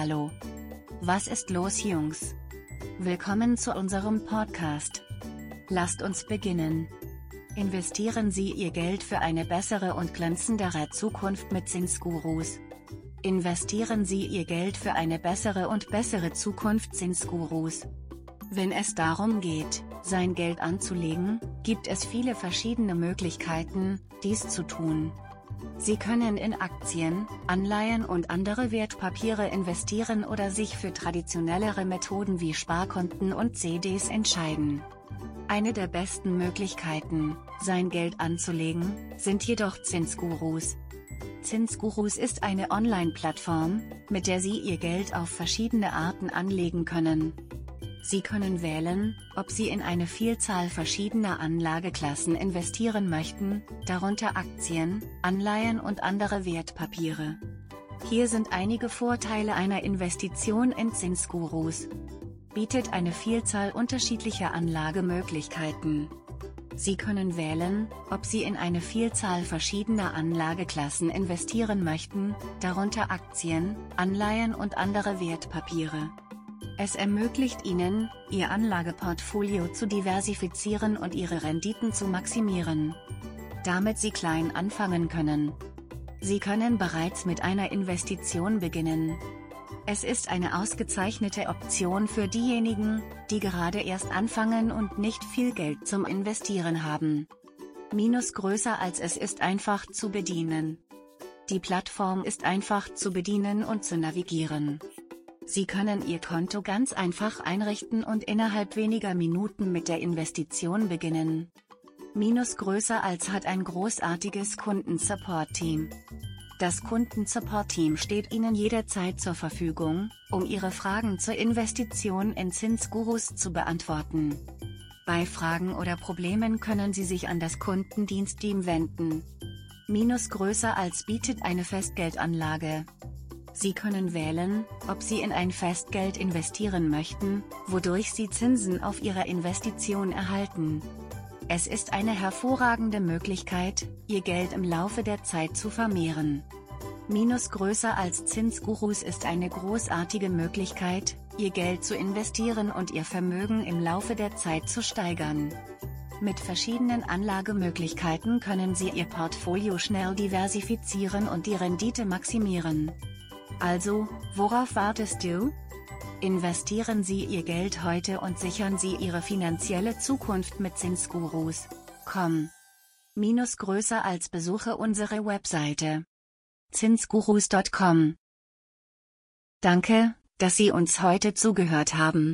Hallo. Was ist los Jungs? Willkommen zu unserem Podcast. Lasst uns beginnen. Investieren Sie Ihr Geld für eine bessere und glänzendere Zukunft mit Zinsgurus. Investieren Sie Ihr Geld für eine bessere und bessere Zukunft Zinsgurus. Wenn es darum geht, sein Geld anzulegen, gibt es viele verschiedene Möglichkeiten, dies zu tun. Sie können in Aktien, Anleihen und andere Wertpapiere investieren oder sich für traditionellere Methoden wie Sparkonten und CDs entscheiden. Eine der besten Möglichkeiten, sein Geld anzulegen, sind jedoch Zinsgurus. Zinsgurus ist eine Online-Plattform, mit der Sie Ihr Geld auf verschiedene Arten anlegen können. Sie können wählen, ob Sie in eine Vielzahl verschiedener Anlageklassen investieren möchten, darunter Aktien, Anleihen und andere Wertpapiere. Hier sind einige Vorteile einer Investition in Zinsgurus. Bietet eine Vielzahl unterschiedlicher Anlagemöglichkeiten. Sie können wählen, ob Sie in eine Vielzahl verschiedener Anlageklassen investieren möchten, darunter Aktien, Anleihen und andere Wertpapiere. Es ermöglicht Ihnen, Ihr Anlageportfolio zu diversifizieren und Ihre Renditen zu maximieren. Damit Sie klein anfangen können. Sie können bereits mit einer Investition beginnen. Es ist eine ausgezeichnete Option für diejenigen, die gerade erst anfangen und nicht viel Geld zum Investieren haben. Minus größer als es ist einfach zu bedienen. Die Plattform ist einfach zu bedienen und zu navigieren. Sie können Ihr Konto ganz einfach einrichten und innerhalb weniger Minuten mit der Investition beginnen. Minus größer als hat ein großartiges Kundensupport-Team. Das Kundensupport-Team steht Ihnen jederzeit zur Verfügung, um Ihre Fragen zur Investition in Zinsgurus zu beantworten. Bei Fragen oder Problemen können Sie sich an das Kundendienstteam wenden. Minus größer als bietet eine Festgeldanlage. Sie können wählen, ob Sie in ein Festgeld investieren möchten, wodurch Sie Zinsen auf Ihre Investition erhalten. Es ist eine hervorragende Möglichkeit, Ihr Geld im Laufe der Zeit zu vermehren. Minus größer als Zinsgurus ist eine großartige Möglichkeit, Ihr Geld zu investieren und Ihr Vermögen im Laufe der Zeit zu steigern. Mit verschiedenen Anlagemöglichkeiten können Sie Ihr Portfolio schnell diversifizieren und die Rendite maximieren. Also, worauf wartest du? Investieren Sie Ihr Geld heute und sichern Sie Ihre finanzielle Zukunft mit Zinsgurus. Com. Minus größer als besuche unsere Webseite. Zinsgurus.com. Danke, dass Sie uns heute zugehört haben.